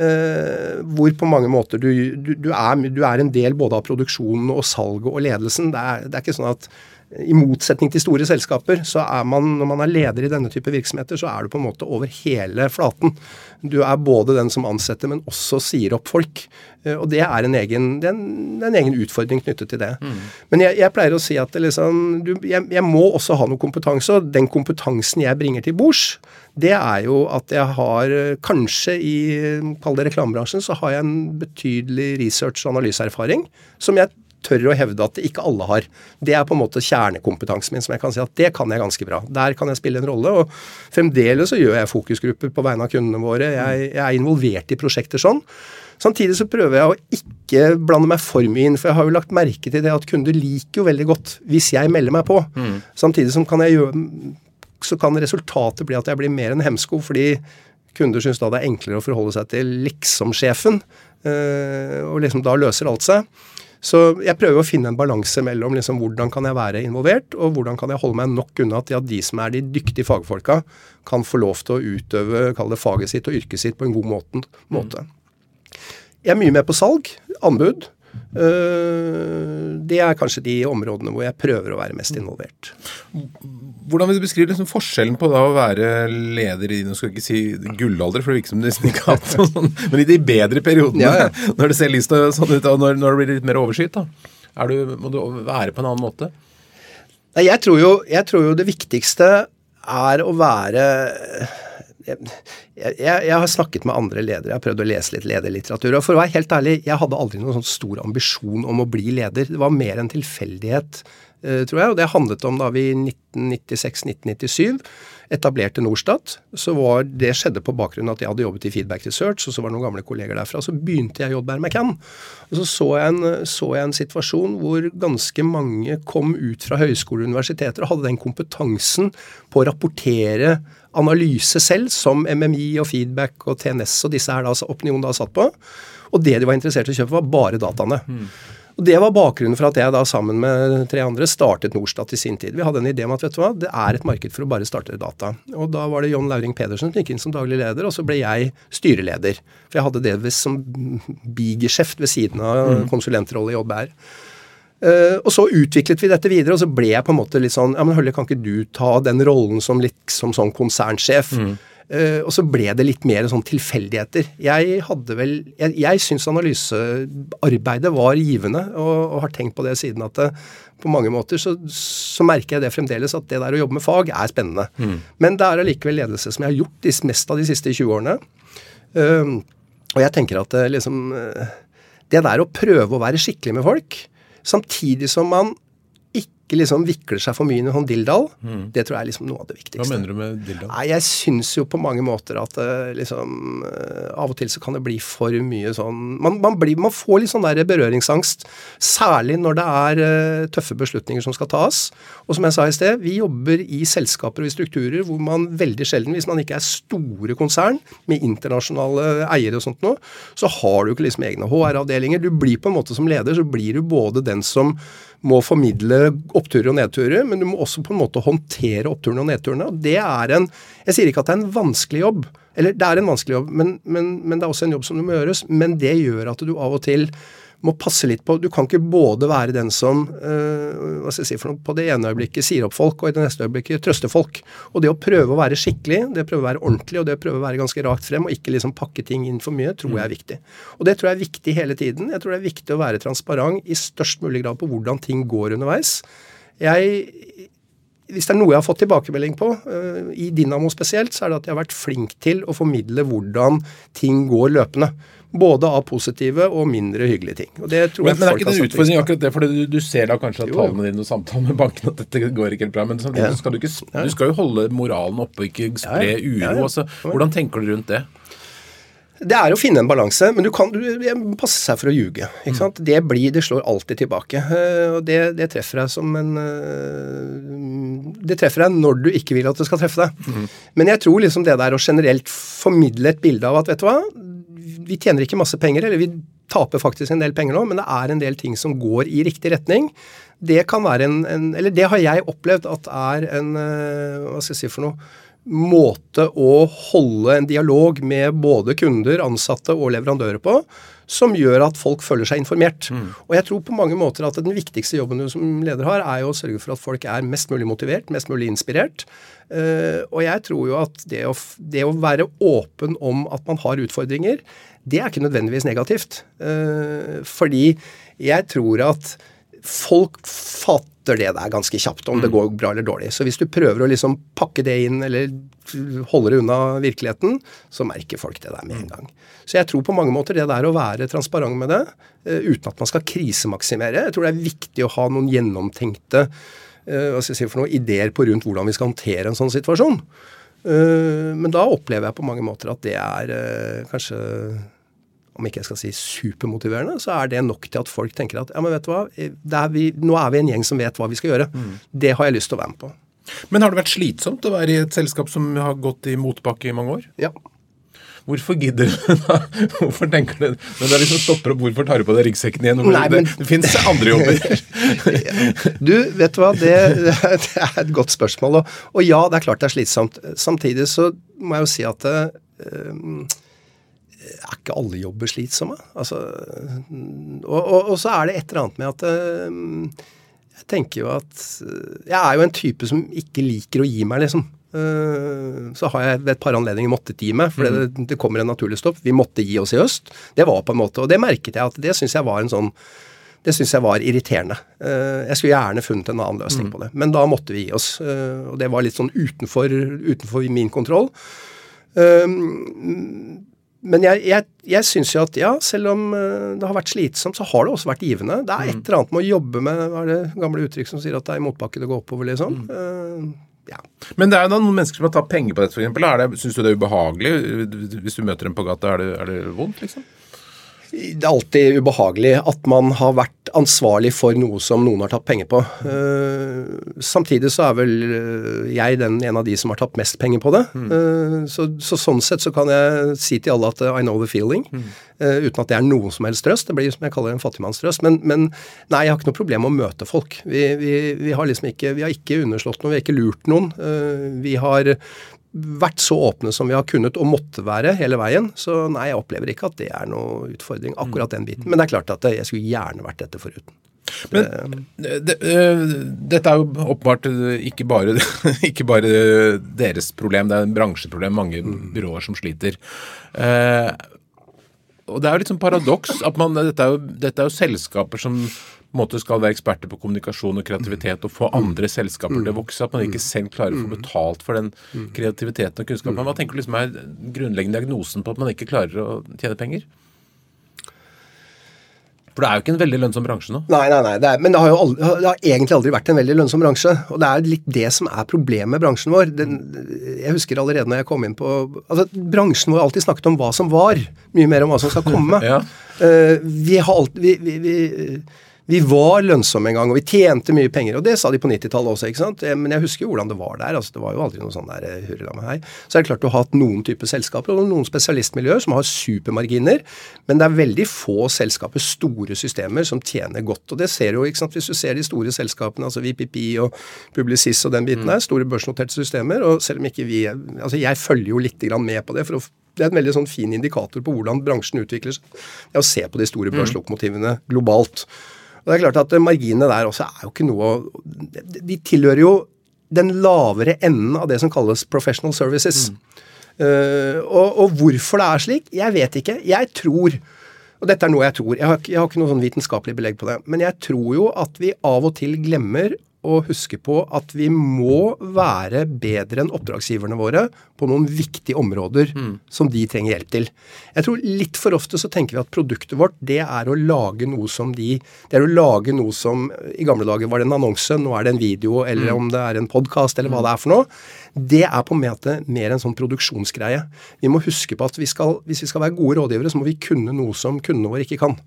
eh, hvor på mange måter du, du, du, er, du, er, en del både av produksjonen og salget og ledelsen. Det er, det er ikke sånn at i motsetning til store selskaper, så er man, når man er leder i denne type virksomheter, så er du på en måte over hele flaten. Du er både den som ansetter, men også sier opp folk. Eh, og det er en egen, er en, er en egen utfordring knyttet til det. Mm. Men jeg, jeg, pleier å si at liksom, du, jeg, jeg, må også ha noe kompetanse, og den kompetansen jeg bringer til bords, det er jo at jeg har Kanskje i kall det reklamebransjen, så har jeg en betydelig research- og analyseerfaring som jeg tør å hevde at ikke alle har. Det er på en måte kjernekompetansen min, som jeg kan si at det kan jeg ganske bra. Der kan jeg spille en rolle. Og fremdeles så gjør jeg fokusgrupper på vegne av kundene våre. Jeg, jeg er involvert i prosjekter sånn. Samtidig så prøver jeg å ikke blande meg for mye inn, for jeg har jo lagt merke til det at kunder liker jo veldig godt hvis jeg melder meg på. Mm. Samtidig som kan jeg gjøre, så kan resultatet bli at jeg blir mer enn hemsko, fordi kunder syns da det er enklere å forholde seg til liksom-sjefen, øh, og liksom da løser alt seg. Så jeg prøver å finne en balanse mellom liksom, hvordan kan jeg være involvert, og hvordan kan jeg holde meg nok unna til at de som er de dyktige fagfolka, kan få lov til å utøve kall det faget sitt og yrket sitt på en god måte. Jeg er mye med på salg, anbud. Eh, det er kanskje de områdene hvor jeg prøver å være mest involvert. Hvordan vil du beskrive liksom forskjellen på å være leder i nå skal jeg ikke si gullalder, for det virker som du nesten ikke har hatt sånn, men i de bedre periodene, ja, ja. når det ser lyst sånn ut, og når, når, det blir litt mer overskyet, da? Du, må du være på en annen måte? Nei, jeg tror, jo, jeg tror jo det viktigste er å være jeg, jeg, har snakket med andre ledere, jeg har prøvd å lese litt lederlitteratur. Og for å være helt ærlig, jeg hadde aldri noen sånn stor ambisjon om å bli leder. Det var mer en tilfeldighet, uh, tror jeg. Og det handlet om da vi i 1996-1997 etablerte Norstat. Så var, det skjedde på bakgrunn av at jeg hadde jobbet i Feedback Research, og så var det noen gamle kolleger derfra. Så begynte jeg å jobbe med McCann. Og så så jeg, en, så jeg en situasjon hvor ganske mange kom ut fra høyskoler og universiteter og hadde den kompetansen på å rapportere analyse selv, som MMI og Feedback og TNS og disse her da, Opinion da satt på. Og det de var interessert i å kjøpe, var bare dataene. Mm. Og Det var bakgrunnen for at jeg da sammen med tre andre startet Norstat i sin tid. Vi hadde en idé om at vet du hva, det er et marked for å bare starte data. Og Da var det John Lauring Pedersen som gikk inn som daglig leder, og så ble jeg styreleder. For jeg hadde det som bigeskjeft ved siden av mm. konsulentrolle i JBR. Uh, og så utviklet vi dette videre, og så ble jeg på en måte litt sånn Ja, men Hølle, kan ikke du ta den rollen som liksom sånn konsernsjef? Mm. Uh, og så ble det litt mer sånn tilfeldigheter. Jeg hadde vel Jeg, jeg syns analysearbeidet var givende, og, og, har tenkt på det siden at det, på mange måter så, så, merker jeg det fremdeles at det der å jobbe med fag er spennende. Mm. Men det er allikevel ledelse som jeg har gjort de, mest av de siste 20 årene. Uh, og jeg tenker at liksom Det der å prøve å være skikkelig med folk Samtidig som man ikke liksom vikler seg for mye i dildal sånn. Mm. Det tror jeg er liksom noe av det viktigste. Hva mener du med dildal? Nei, Jeg syns jo på mange måter at uh, liksom uh, Av og til så kan det bli for mye sånn Man, man, blir, man får litt sånn der berøringsangst. Særlig når det er uh, tøffe beslutninger som skal tas. Og som jeg sa i sted, vi jobber i selskaper og i strukturer hvor man veldig sjelden, hvis man ikke er store konsern med internasjonale eiere og sånt noe, så har du ikke liksom egne HR-avdelinger. Du blir på en måte som leder, så blir du både den som må formidle oppturer og nedturer, men du må også på en måte håndtere oppturene og nedturene. og det er en, Jeg sier ikke at det er en vanskelig jobb, eller det er en vanskelig jobb, men, men, men det er også en jobb som må gjøres. Men det gjør at du av og til må passe litt på Du kan ikke både være den som øh, hva skal jeg si for noe, på det ene øyeblikket sier opp folk, og i det neste øyeblikket trøster folk. Og det å prøve å være skikkelig, det å prøve å være ordentlig, og det å prøve å være ganske rakt frem, og ikke liksom pakke ting inn for mye, tror jeg er viktig. Og det tror jeg er viktig hele tiden. Jeg tror det er viktig å være transparent i størst mulig grad på hvordan ting går underveis. Jeg hvis det er noe jeg har fått tilbakemelding på, uh, i Dinamo spesielt, så er det at jeg har vært flink til å formidle hvordan ting går løpende. Både av positive og mindre hyggelige ting. Det men, men er ikke det en utfordring akkurat det? For du, du ser da kanskje at tallene dine og samtalen med banken at dette går ikke helt bra. Men samtidig skal du, ikke, du skal jo holde moralen oppe ikke spre uro. Altså, hvordan tenker du rundt det? Det er å finne en balanse, men du kan du, passe seg for å ljuge. ikke sant? Mm. Det, blir, det slår alltid tilbake. Uh, og det, det, treffer deg som en uh, Det treffer deg når du ikke vil at det skal treffe deg. Mm. Men jeg tror liksom det der å generelt formidle et bilde av at vet du hva, vi tjener ikke masse penger, eller vi taper faktisk en del penger nå, men det er en del ting som går i riktig retning. Det kan være en, en Eller det har jeg opplevd at er en eh, Hva skal jeg si for noe måte å holde en dialog med både kunder, ansatte og leverandører på, som gjør at folk føler seg informert. Mm. Og jeg tror på mange måter at den viktigste jobben du som leder har, er jo å sørge for at folk er mest mulig motivert, mest mulig inspirert. Uh, og jeg tror jo at det å, det å, være åpen om at man har utfordringer, det er ikke nødvendigvis negativt. Uh, fordi jeg tror at folk fatter det der ganske kjapt, om det mm. går bra eller dårlig. Så hvis du prøver å liksom pakke det inn, eller holde det unna virkeligheten, så merker folk det der med en mm. gang. Så jeg tror på mange måter det der å være transparent med det, uh, uten at man skal krisemaksimere. Jeg tror det er viktig å ha noen gjennomtenkte uh, hva skal jeg si for noe, ideer på rundt hvordan vi skal håndtere en sånn situasjon. Uh, men da opplever jeg på mange måter at det er kanskje om ikke jeg skal si supermotiverende, så er det nok til at folk tenker at ja, men vet du hva, er vi, nå er vi en gjeng som vet hva vi skal gjøre. Mm. Det har jeg lyst til å være med på. Men har det vært slitsomt å være i et selskap som har gått i motbakke i mange år? Ja. Hvorfor gidder du <laughs> da? Hvorfor tenker du Når det er liksom stopper opp, hvorfor tar du på deg ryggsekken igjen? Nei, men... Det, det fins andre jobber. <laughs> du, vet du hva, det, det, er et godt spørsmål. Og, og, ja, det er klart det er slitsomt. Samtidig så må jeg jo si at det, uh, er ikke alle jobber slitsomme? Altså, og, og, og, så er det et eller annet med at uh, Jeg tenker jo at uh, Jeg er jo en type som ikke liker å gi meg, liksom. Uh, så har jeg ved et par anledninger måttet gi meg, for mm. det, det, kommer en naturlig stopp. Vi måtte gi oss i høst. Det var på en måte, Og det merket jeg at det syns jeg var en sånn det syns jeg var irriterende. Jeg skulle gjerne funnet en annen løsning mm. på det. Men da måtte vi gi oss. Og det var litt sånn utenfor, utenfor min kontroll men jeg, jeg, jeg syns jo at ja, selv om eh, det har vært slitsomt, så har det også vært givende. Det er et mm. eller annet med å jobbe med hva er det gamle uttrykk som sier at det er i motbakke det går oppover, liksom. Mm. Uh, ja. Men det er jo noen mennesker som har tatt penger på dette, f.eks. Syns du det er ubehagelig? Hvis du møter dem på gata, er det, er det vondt, liksom? Det er alltid ubehagelig at man har vært ansvarlig for noe som noen har tatt penger på. Uh, samtidig så er vel eh, jeg den en av de som har tatt mest penger på det. Mm. Uh, så, så, sånn sett så kan jeg si til alle at I know the feeling. Mm. Uh, uten at det er noen som helst trøst. Det blir som jeg kaller en fattigmannstrøst. Men, men, nei, jeg har ikke noe problem med å møte folk. Vi, vi, vi, har liksom ikke, vi har ikke underslått noe, vi har ikke lurt noen. vi har vært så åpne som vi har kunnet og måtte være hele veien. Så nei, jeg opplever ikke at det er noe utfordring, akkurat den biten. Men det er klart at jeg skulle gjerne vært dette foruten. Men det, uh, dette er jo åpenbart ikke bare, <laughs> ikke bare, deres problem, det er en bransjeproblem, mange mm. byråer som sliter. Og det er jo litt sånn paradoks at man, dette er, jo, dette er jo selskaper som måte skal være eksperter på kommunikasjon og kreativitet og få andre selskaper til å vokse. At man ikke selv klarer å få betalt for den kreativiteten og kunnskapen. Hva tenker du liksom er grunnleggende diagnosen på at man ikke klarer å tjene penger? For det er jo ikke en veldig lønnsom bransje nå? Nei, nei, nei. Det er, men det har jo aldri, det har egentlig aldri vært en veldig lønnsom bransje. Og det er litt det som er problemet med bransjen vår. Den, jeg husker allerede når jeg kom inn på altså Bransjen vår har alltid snakket om hva som var, mye mer om hva som skal komme. <laughs> ja. uh, vi har alltid vi, vi, vi vi var lønnsomme en gang, og vi tjente mye penger. Og det sa de på 90-tallet også, ikke sant. Men jeg husker jo hvordan det var der. altså Det var jo aldri noe sånn der eh, hurra meg hei. Så er det klart du har hatt noen typer selskaper og noen spesialistmiljøer som har supermarginer, men det er veldig få selskaper, store systemer, som tjener godt. Og det ser du jo, ikke sant, hvis du ser de store selskapene, altså VPP og Publicis og den biten der, store børsnoterte systemer, og selv om ikke vi Altså jeg følger jo litt med på det for å det er en veldig sånn fin indikator på hvordan bransjen utvikler seg. Det er å se på de store børslokomotivene globalt. Og det er klart at Marginene der også er jo ikke noe De tilhører jo den lavere enden av det som kalles professional services. Mm. Uh, og, og, hvorfor det er slik, jeg vet ikke. Jeg tror og dette er noe jeg tror. Jeg har, jeg har ikke noe sånn vitenskapelig belegg på det. Men jeg tror jo at vi av og til glemmer å huske på at vi må være bedre enn oppdragsgiverne våre på noen viktige områder mm. som de trenger hjelp til. Jeg tror litt for ofte så tenker vi at produktet vårt det er å lage noe som de Det er å lage noe som I gamle dager var det en annonse, nå er det en video, eller mm. om det er en podkast, eller hva det er for noe. Det er på en måte mer en sånn produksjonsgreie. Vi må huske på at vi skal, hvis vi skal være gode rådgivere, så må vi kunne noe som kundene våre ikke kan.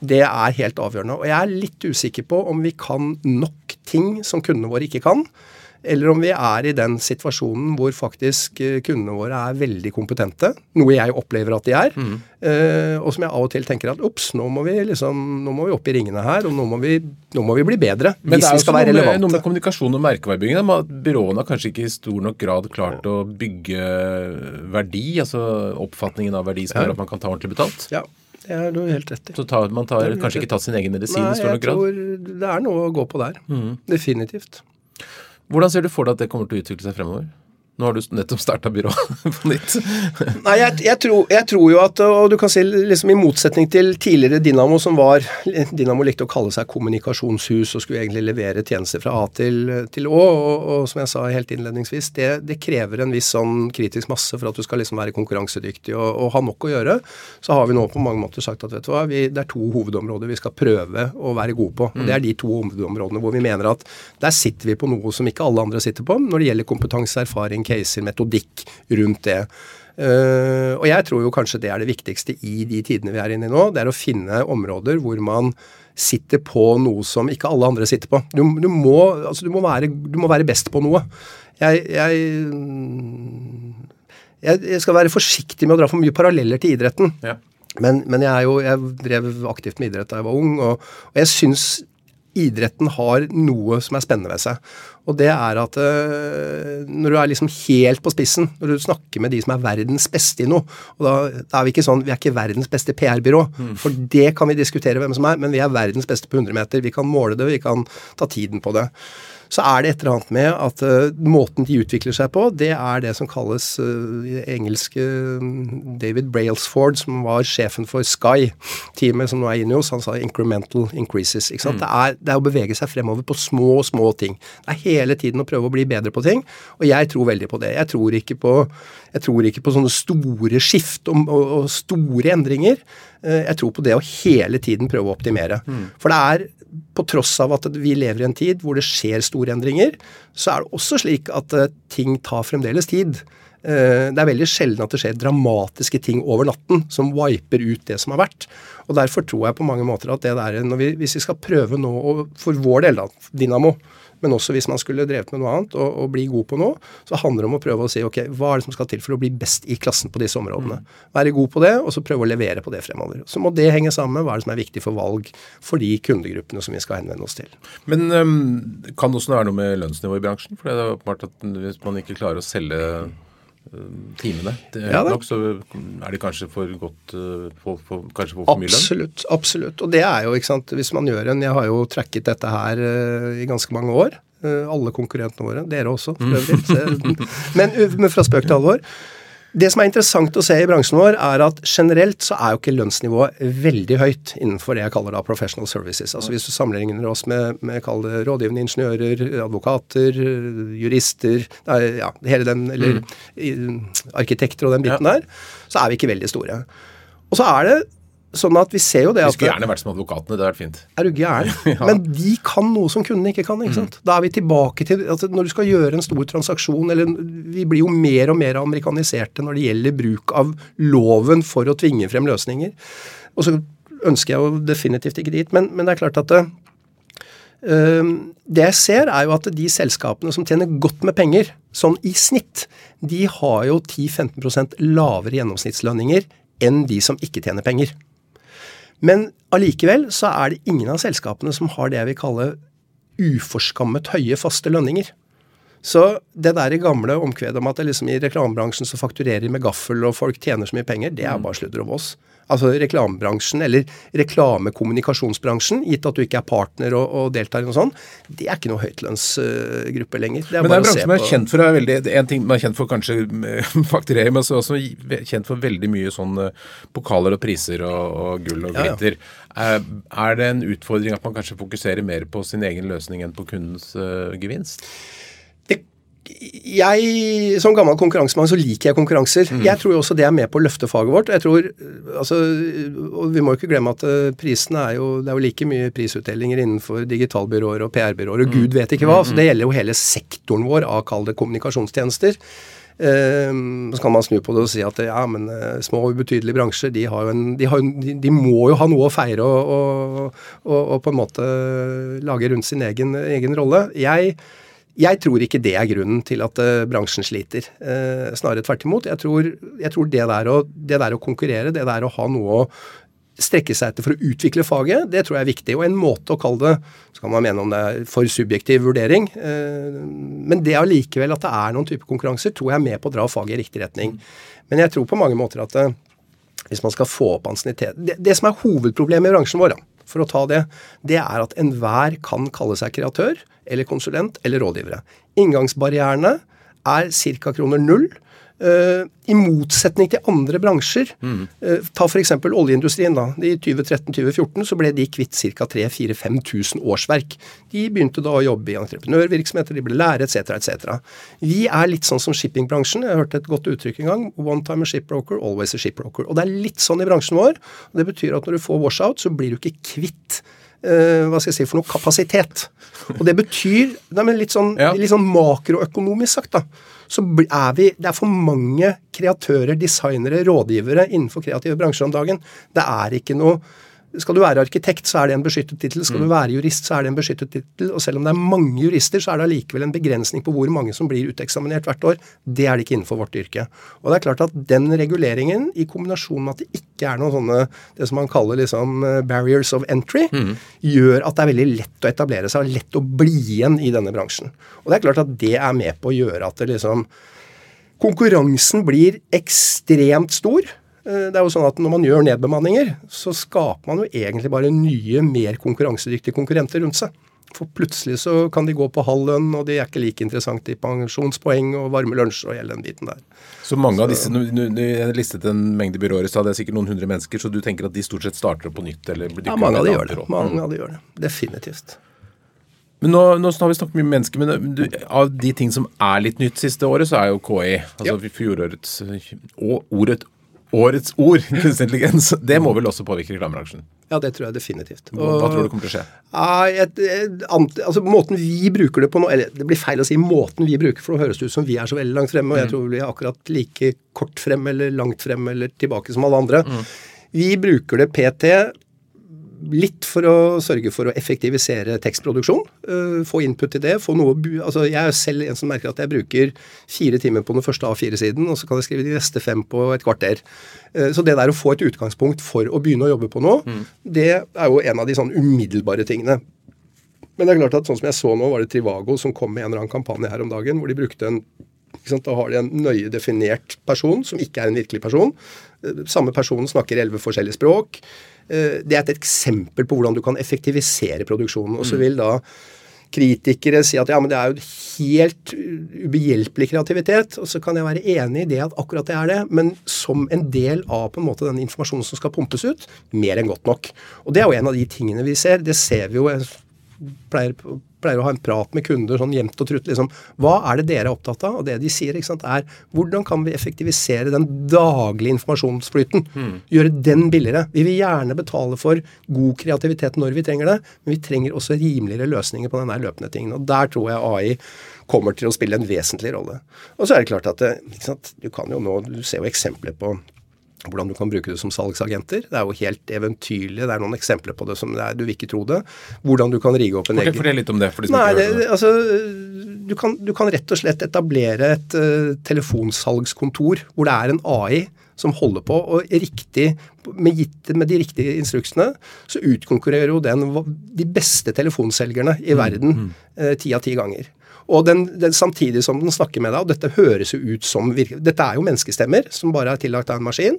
Det er helt avgjørende. Og jeg er litt usikker på om vi kan nok ting som kundene våre ikke kan. eller om vi er i den situasjonen hvor faktisk eh, kundene våre er veldig kompetente, noe jeg opplever at de er, mm. uh, og som jeg av og til tenker at ops, nå må vi liksom, nå må vi opp i ringene her, og nå må vi, nå må vi bli bedre. Men hvis vi skal være relevante. Det er Noe med kommunikasjon og merkevarebygging. At byråene har kanskje ikke i stor nok grad klart å bygge verdi, altså oppfatningen av verdi som gjør at man kan ta ordentlig betalt. Ja. Det er du helt rett i. Så tar, man tar kanskje ikke tatt sin egen medisin Nei, i stor nok grad? Nei, jeg tror det er noe å gå på der. Mm. Definitivt. Hvordan ser du for deg at det kommer til å utvikle seg fremover? Nå har du nettopp starta byrå <laughs> på nytt. Nei, jeg, jeg, tror, jeg, tror, jo at Og du kan si liksom i motsetning til tidligere Dynamo, som var Dynamo likte å kalle seg kommunikasjonshus og skulle egentlig levere tjenester fra A til, til Å. Og, og, som jeg sa helt innledningsvis, det, det, krever en viss sånn kritisk masse for at du skal liksom være konkurransedyktig og, og, ha nok å gjøre. Så har vi nå på mange måter sagt at vet du hva, vi, det er to hovedområder vi skal prøve å være gode på. og Det er de to hovedområdene hvor vi mener at der sitter vi på noe som ikke alle andre sitter på når det gjelder kompetanse, erfaring, caser, metodikk rundt det. Uh, og jeg tror jo kanskje det er det viktigste i de tidene vi er inne i nå. Det er å finne områder hvor man sitter på noe som ikke alle andre sitter på. Du, du, må, altså du, må, være, du må, være, best på noe. Jeg, jeg, jeg, skal være forsiktig med å dra for mye paralleller til idretten. Ja. Men, men, jeg, jo, jeg drev aktivt med idrett da jeg var ung, og, og jeg syns idretten har noe som er spennende ved seg. Og det er at uh, når du er liksom helt på spissen, når du snakker med de som er verdens beste i noe og da, da er Vi ikke sånn, vi er ikke verdens beste PR-byrå, mm. for det kan vi diskutere hvem som er, men vi er verdens beste på 100 meter. Vi kan måle det, vi kan ta tiden på det så er det et eller annet med at uh, måten de utvikler seg på, det er det som kalles uh, engelske mm, David Brailsford, som var sjefen for Sky-teamet som nå er inne hos, han sa 'incremental increases'. ikke sant? Mm. Det, er, det, er, å bevege seg fremover på små, små ting. Det er hele tiden å prøve å bli bedre på ting, og jeg tror veldig på det. Jeg tror ikke på, tror ikke på sånne store skift og, og, og store endringer. Uh, jeg tror på det å hele tiden prøve å optimere. Mm. For det er på tross av at vi lever i en tid hvor det skjer store endringer, så er det også slik at eh, ting tar fremdeles tid. Eh, det er veldig sjelden at det skjer dramatiske ting over natten som viper ut det som har vært. Og Derfor tror jeg på mange måter at det der, vi, hvis vi skal prøve nå, for vår del, da, Dynamo, men også hvis man skulle drevet med noe annet og, og, bli god på noe, så handler det om å prøve å si ok, hva er det som skal til for å bli best i klassen på disse områdene. Mm. Være god på det, og så prøve å levere på det fremover. Så må det henge sammen med hva er det som er viktig for valg for de kundegruppene som vi skal henvende oss til. Men um, kan det også være noe med lønnsnivået i bransjen? For det er åpenbart at hvis man ikke klarer å selge timene. Det er, ja, nok, så er det kanskje for godt eh, for, for, kanskje for, for mye lønn? Absolutt. Absolutt. Og det er jo, ikke sant, hvis man gjør en Jeg har jo tracket dette her uh, i ganske mange år. Uh, alle konkurrentene våre. Dere også, for øvrig. <laughs> men, men fra spøk til alvor. Det som er interessant å se i bransjen vår, er at generelt så er jo ikke lønnsnivået veldig høyt innenfor det jeg kaller da professional services. Altså Hvis du sammenligner oss med, med kall det rådgivende ingeniører, advokater, jurister, ja, hele den, eller mm. arkitekter og den biten ja. der, så er vi ikke veldig store. Og så er det Sånn at vi ser jo det at Vi skulle gjerne vært som advokatene. Det hadde vært fint. Er du gæren? <laughs> ja. Men de kan noe som kundene ikke kan. ikke sant? Mm. Da er vi tilbake til altså Når du skal gjøre en stor transaksjon, eller Vi blir jo mer og mer amerikaniserte når det gjelder bruk av loven for å tvinge frem løsninger. Og så ønsker jeg jo definitivt ikke dit, men, men det er klart at det, uh, det jeg ser, er jo at de selskapene som tjener godt med penger, sånn i snitt, de har jo 10-15% lavere gjennomsnittslønninger enn de som ikke tjener penger. Men allikevel så er det ingen av selskapene som har det jeg vil kalle uforskammet høye faste lønninger. Så det der i gamle omkvedet om at det liksom i reklamebransjen så fakturerer med gaffel og folk tjener så mye penger, det er mm. bare sludder og vås. Altså reklamebransjen, eller reklamekommunikasjonsbransjen, gitt at du ikke er partner og, og deltar i noe sånt, det er ikke noe høytlønnsgruppe lenger. Det er men det er en bransje som er kjent for er veldig, en ting man er kjent for kanskje <laughs> fakturering, men også kjent for veldig mye sånn eh, pokaler og priser og, og gull og glitter. Ja, ja. Er det en utfordring at man kanskje fokuserer mer på sin egen løsning enn på kundens uh, gevinst? Jeg, Som gammel konkurransemann så liker jeg konkurranser. Mm. Jeg tror jo også det er med på å løfte faget vårt. Jeg tror, altså, og Vi må jo ikke glemme at eh, prisene er jo, det er jo like mye prisutdelinger innenfor digitalbyråer og PR-byråer og mm. gud vet ikke hva. så Det gjelder jo hele sektoren vår av kall det kommunikasjonstjenester. Um, så kan man snu på det og si at ja, men uh, små og ubetydelige bransjer de, har jo en, de, har, de, de, må jo ha noe å feire og, og, og, og, på en måte lage rundt sin egen, egen rolle. Jeg Jeg tror ikke det er grunnen til at uh, bransjen sliter. Uh, snarere tvert imot. Jeg tror, jeg tror det, der å, det, der å, konkurrere, det der å ha noe å strekke seg etter for å utvikle faget, det tror jeg er viktig. Og en måte å kalle det Så kan man mene om det er for subjektiv vurdering. Uh, men det allikevel at det er noen type konkurranser, tror jeg er med på å dra faget i riktig retning. Men jeg tror på mange måter at hvis man skal få opp ansiennitet det, det som er hovedproblemet i bransjen vår, da, for å ta det, det er at enhver kan kalle seg kreatør eller konsulent eller rådgivere. Inngangsbarrierene er ca. kroner null. Uh, I motsetning til andre bransjer. Mm. Uh, ta f.eks. oljeindustrien. da. I 2013-2014 så ble de kvitt ca. 3000-5000 årsverk. De begynte da å jobbe i entreprenørvirksomheter, de ble lære etc. etc. Vi er litt sånn som shippingbransjen. Jeg hørte et godt uttrykk en gang. One time a shipbroker, always a shipbroker. Og det er litt sånn i bransjen vår. og Det betyr at når du får washout, så blir du ikke kvitt uh, hva skal jeg si for noe kapasitet. Og det betyr nei, litt, sånn, litt sånn makroøkonomisk sagt, da, så er vi Det er for mange kreatører, designere, rådgivere innenfor kreative bransjer om dagen. Det er ikke noe skal du være arkitekt, så er det en beskyttet tittel. Skal du mm. være jurist, så er det en beskyttet tittel. Og selv om det er mange jurister, så er det allikevel en begrensning på hvor mange som blir uteksaminert hvert år. Det er det ikke innenfor vårt yrke. Og det er klart at den reguleringen, i kombinasjon med at det ikke er noen sånne det som man kaller liksom eh, barriers of entry, mm. gjør at det er veldig lett å etablere seg og lett å bli igjen i denne bransjen. Og det er klart at det er med på å gjøre at det liksom Konkurransen blir ekstremt stor. Eh, det er jo sånn at Når man gjør nedbemanninger, så skaper man jo egentlig bare nye, mer konkurransedyktige konkurrenter rundt seg. For plutselig så kan de gå på halv lønn, og de er ikke like interessante i pensjonspoeng og varme lunsjer og hele den biten der. Så mange av disse, Du listet en mengde byråer, så det er sikkert noen hundre mennesker, så du tenker at de stort sett starter på nytt? eller Ja, mange av de gjør det. Mange av de gjør det. Definitivt. Men nå, nå, har vi snakket mye mennesker, men eh, du, av de ting som er litt nytt siste året, så er jo KI, altså ja. fjorårets og ordet årets ord, <laughs> kunstig intelligens, det må vel også påvirke reklamebransjen? Ja, det tror jeg definitivt. Og, Hva tror du kommer til å skje? Et, et, et, altså Måten vi bruker det på nå Eller det blir feil å si måten vi bruker, for nå høres det ut som vi er så veldig langt fremme, og jeg mm. tror vi er akkurat like kort frem eller langt frem eller tilbake som alle andre. Mm. Vi bruker det PT Litt for å sørge for å effektivisere tekstproduksjon. Uh, få input til det. få noe, altså Jeg er selv en som merker at jeg bruker fire timer på den første A4-siden, og så kan jeg skrive de neste fem på et kvarter. Uh, så det der å få et utgangspunkt for å begynne å jobbe på noe, mm. det er jo en av de sånn umiddelbare tingene. Men det er klart at sånn som jeg så nå, var det Trivago som kom med en eller annen kampanje her om dagen, hvor de brukte en da har de en nøye definert person som ikke er en virkelig person. Eh, samme person snakker elleve forskjellige språk. Eh, det er et eksempel på hvordan du kan effektivisere produksjonen. Og så mm. vil da kritikere si at ja, men det er jo helt ubehjelpelig kreativitet. Og så kan jeg være enig i det at akkurat det er det, men som en del av på en måte den informasjonen som skal pumpes ut, mer enn godt nok. Og det er jo en av de tingene vi ser. Det ser vi jo jeg pleier pleier å ha en prat med kunder sånn jevnt og trutt. Liksom, hva er det dere er opptatt av? Og det de sier, sant, er hvordan kan vi effektivisere den daglige informasjonsflyten? Mm. Gjøre den billigere. Vi vil gjerne betale for god kreativitet når vi trenger det, men vi trenger også rimeligere løsninger på denne løpende tingen. Og der tror jeg AI kommer til å spille en vesentlig rolle. Og så er det klart at ikke sant, du kan jo nå, du ser jo eksempler på hvordan du kan bruke det som salgsagenter. Det er jo helt eventyrlig. Det er noen eksempler på det som det er, du vil ikke tro det. Hvordan du kan rigge opp en egen Fortell litt om det. for de som Nei, ikke det, altså, du kan, du kan, rett og slett etablere et uh, telefonsalgskontor hvor det er en AI som holder på, og riktig, med, gitt, med de riktige instruksene, så utkonkurrerer jo den de beste telefonselgerne i mm, verden mm. uh, ti av ti ganger. Og den, den, samtidig som den snakker med deg, og dette høres jo ut som Dette er jo menneskestemmer som bare er tillagt av en maskin.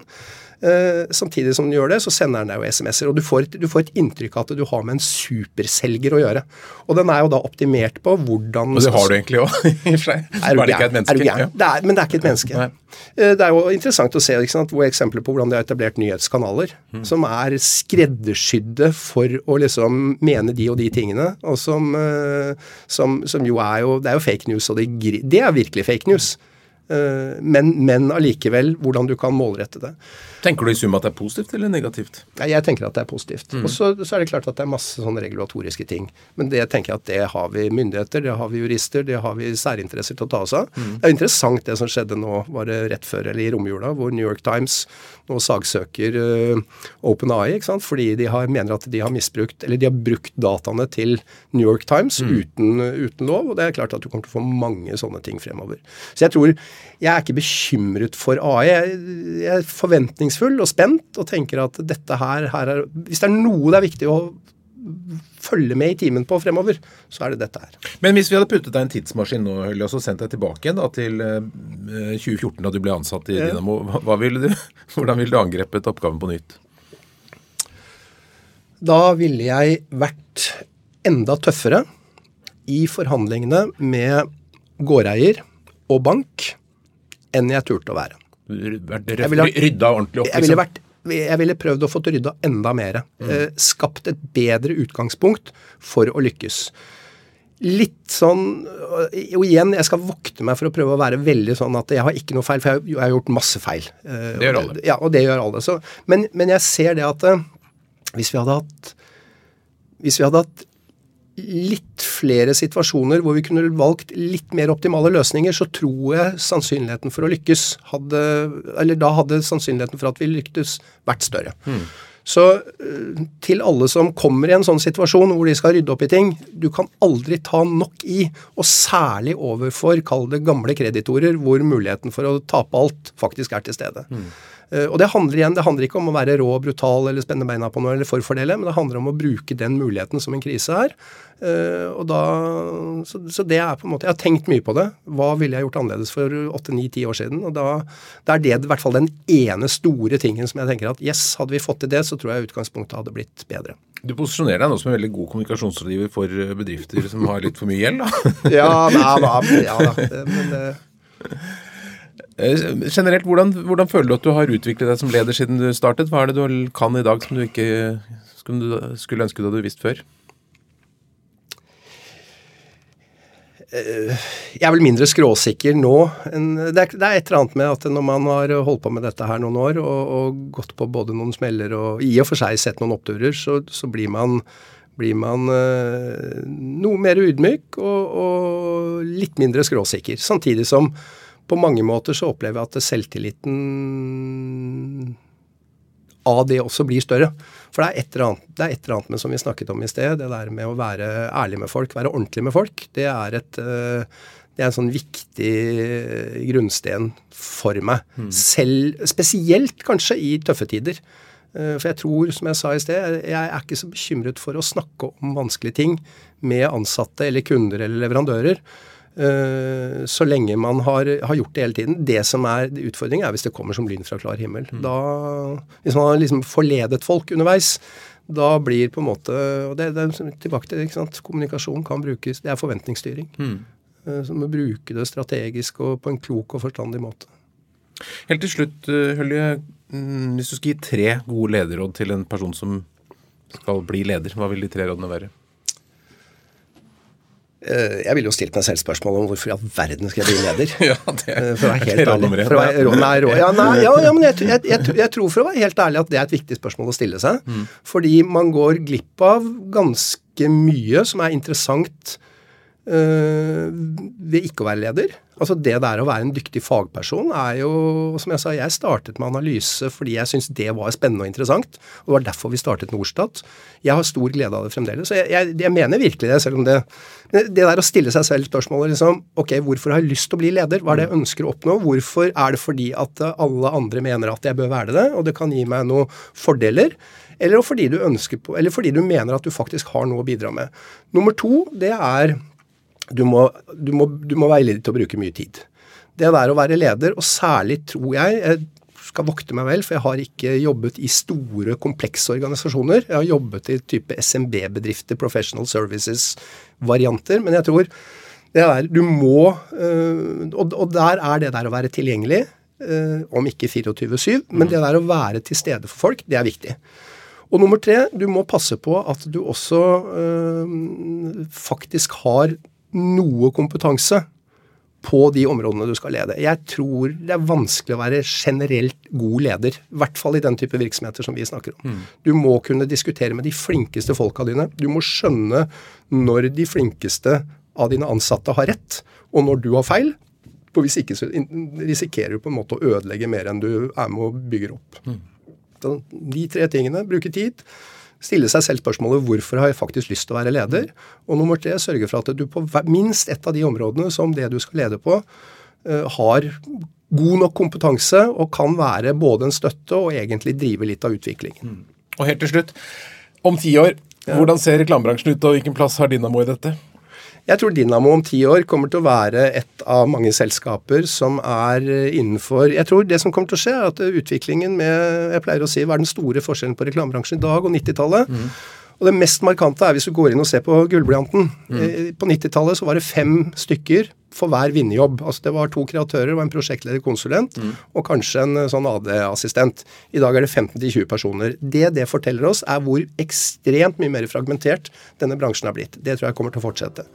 Uh, samtidig som den gjør det, så sender den deg jo SMS-er. Og du får, et, du får, et, inntrykk av at du har med en superselger å gjøre. Og den er jo da optimert på hvordan Og det har du egentlig òg, <laughs> i og for seg. Er det ikke er et menneske. Er det er, men det er ikke et menneske. Nei. det er jo interessant å se sant, eksempler på hvordan de har etablert nyhetskanaler mm. som er skreddersydde for å liksom mene de og de tingene, og som, uh, som, som jo er jo Det er jo fake news, og det, det er virkelig fake news. Eh, men, men allikevel hvordan du kan målrette det. Tenker du i sum at det er positivt eller negativt? Jeg tenker at det er positivt. Mm. Og så, så, er det klart at det er masse sånne regulatoriske ting. Men det tenker jeg at det har vi myndigheter, det har vi jurister, det har vi særinteresser til å ta oss av. Mm. Det er interessant det som skjedde nå, var det rett før eller i romjula, hvor New York Times nå sagsøker uh, OpenAI, ikke sant? fordi de har, mener at de har misbrukt, eller de har brukt dataene til New York Times mm. uten, uten lov. Og det er klart at du kommer til å få mange sånne ting fremover. Så jeg tror jeg er ikke bekymret for AI. Jeg, jeg er forventningsfull og spent og tenker at dette her, her er Hvis det er noe det er viktig å følge med i timen på fremover, så er det dette her. Men hvis vi hadde puttet deg i en tidsmaskin nå, Hølle, og så sendt deg tilbake da, til 2014, eh, da du ble ansatt i. Dynamo, ville du, <laughs> hvordan ville du angrepet oppgaven på nytt? Da ville jeg vært enda tøffere i forhandlingene med gårdeier og bank enn jeg turte å være. Rydda ordentlig opp? Liksom. Jeg ville, vært, jeg ville prøvd å få rydda enda mer. Mm. Eh, skapt et bedre utgangspunkt for å lykkes. Litt sånn Og igjen, jeg skal vokte meg for å prøve å være veldig sånn at jeg har ikke noe feil, for jeg, har gjort masse feil. Eh, det gjør alle. Ja, og det gjør alle. Så, men, men, jeg ser det at eh, hvis vi hadde hatt hvis vi hadde hatt litt flere situasjoner hvor vi kunne valgt litt mer optimale løsninger, så tror jeg sannsynligheten for å lykkes hadde Eller da hadde sannsynligheten for at vi lyktes, vært større. Mm. Så eh, til alle som kommer i en sånn situasjon hvor de skal rydde opp i ting Du kan aldri ta nok i, og særlig overfor, kall det gamle kreditorer, hvor muligheten for å tape alt faktisk er til stede. Mm. Eh, og det handler igjen, det handler ikke om å være rå og brutal eller spenne beina på noe eller forfordele, men det handler om å bruke den muligheten som en krise er. Eh, og da, så, så, det er på en måte Jeg har tenkt mye på det. Hva ville jeg gjort annerledes for åtte-ni-ti år siden? Og da, da er det i hvert fall den ene store tingen som jeg tenker at yes, hadde vi fått til det, så tror jeg utgangspunktet hadde blitt bedre. Du posisjonerer deg nå som en veldig god kommunikasjonsrådgiver for bedrifter som har litt for mye gjeld, da? <laughs> ja, nei, da, ja da. <laughs> Men det Eh, generelt, hvordan, hvordan, føler du at du har utviklet deg som leder siden du startet? Hva er det du kan i dag som du ikke skulle ønske du hadde visst før? Eh, jeg er vel mindre skråsikker nå. Det er, det er, et eller annet med at når man har holdt på med dette her noen år og, og gått på både noen smeller og i og for seg sett noen oppturer, så, så blir man, blir man uh, noe mer ydmyk og, og litt mindre skråsikker. Samtidig som på mange måter så opplever jeg at selvtilliten av det også blir større. For det er et eller annet, det er et eller annet med som vi snakket om i sted, det der med å være ærlig med folk, være ordentlig med folk. Det er, et, eh, det er en sånn viktig grunnsten for meg. Mm. Selv, spesielt kanskje i tøffe tider. Eh, for jeg tror, som jeg sa i sted, jeg er ikke så bekymret for å snakke om vanskelige ting med ansatte eller kunder eller leverandører. Uh, så lenge man har, har, gjort det hele tiden. Det som er utfordringen, er hvis det kommer som lyn fra klar himmel. Mm. Da, hvis man har liksom forledet folk underveis, da blir på en måte og det, det er tilbake til ikke sant, Kommunikasjon kan brukes Det er forventningsstyring. Mm. Så så må bruke det strategisk og på en klok og forstandig måte. Helt til slutt, eh, Hølje. Mm, hvis du skal gi tre gode lederråd til en person som skal bli leder, hva vil de tre rådene være? Eh, jeg ville jo stilt meg selv spørsmål om hvorfor i all verden skal jeg bli leder. <laughs> ja, det eh, for å være helt ærlig. For å være, nei, rå, ja, nei, ja, ja, men jeg, jeg, jeg, jeg, tror for å være helt ærlig at det er et viktig spørsmål å stille seg. Mm. Fordi man går glipp av ganske mye som er interessant øh, ved ikke å være leder. Altså Det der å være en dyktig fagperson er jo Som jeg sa, jeg startet med analyse fordi jeg syntes det var spennende og interessant. Og det var derfor vi startet Norstat. Jeg har stor glede av det fremdeles. Så jeg, jeg, jeg mener virkelig det, selv om det Det der å stille seg selv spørsmålet liksom Ok, hvorfor har jeg lyst til å bli leder? Hva er det jeg ønsker å oppnå? Hvorfor er det fordi at alle andre mener at jeg bør være det, og det kan gi meg noen fordeler? Eller fordi du ønsker på, eller fordi du mener at du faktisk har noe å bidra med. Nummer to, det er du må, du, må, du må, villig til å bruke mye tid. Det der å være leder, og særlig tror jeg Jeg skal vokte meg vel, for jeg har ikke jobbet i store, komplekse organisasjoner. Jeg har jobbet i type SMB-bedrifter, professional services-varianter. Men jeg tror det der, Du må øh, og, der er det der å være tilgjengelig, øh, om ikke 24-7, men det der å være til stede for folk, det er viktig. Og nummer tre, du må passe på at du også øh, faktisk har noe kompetanse på de områdene du skal lede. Jeg tror det er vanskelig å være generelt god leder. I hvert fall i den type virksomheter som vi snakker om. Mm. Du må kunne diskutere med de flinkeste folka dine. Du må skjønne når de flinkeste av dine ansatte har rett, og når du har feil. For hvis ikke så risikerer du på en måte å ødelegge mer enn du er med og bygger opp. Mm. de tre tingene. Bruke tid stille seg selv spørsmålet hvorfor har jeg faktisk lyst til å være leder? Og nummer tre, sørge for at du på minst ett av de områdene som det du skal lede på, uh, har god nok kompetanse og kan være både en støtte og egentlig drive litt av utviklingen. Mm. Og helt til slutt, om ti år, hvordan ser reklamebransjen ut, og hvilken plass har Dinamo i dette? Jeg tror Dynamo om ti år kommer til å være et av mange selskaper som er innenfor Jeg tror det som kommer til å skje, er at utviklingen med Jeg pleier å si hva er den store forskjellen på reklamebransjen i dag og 90-tallet. Mm. Og det mest markante er hvis du går inn og ser på gullblyanten. Mm. Eh, på 90-tallet så var det fem stykker for hver vinnerjobb. Altså det var to kreatører, og en prosjektleder konsulent mm. og kanskje en eh, sånn AD-assistent. I dag er det 15-20 personer. Det det forteller oss, er hvor ekstremt mye mer fragmentert denne bransjen har blitt. Det tror jeg kommer til å fortsette.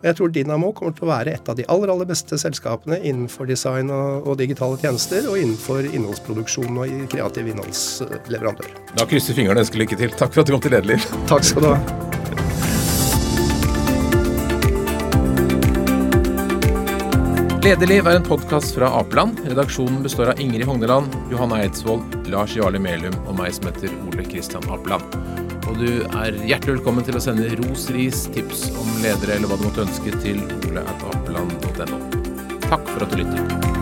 Og jeg tror Dynamo kommer til å være et av de aller, aller beste selskapene innenfor design og, og digitale tjenester, og innenfor innholdsproduksjon og kreativ innholdsleverandør. Da krysser fingrene og ønsker lykke til. Takk for at du kom til Lederliv. Takk skal du ha. Lederliv er en podkast fra Apeland. Redaksjonen består av Ingrid Hogneland, Johanna Eidsvoll, Lars Jarle Melum og meg som heter Ole Kristian Apeland. Og du er hjertelig velkommen til å sende ros, ris, tips om ledere eller hva du måtte ønske til oleatapeland.no. Takk for at du lytter.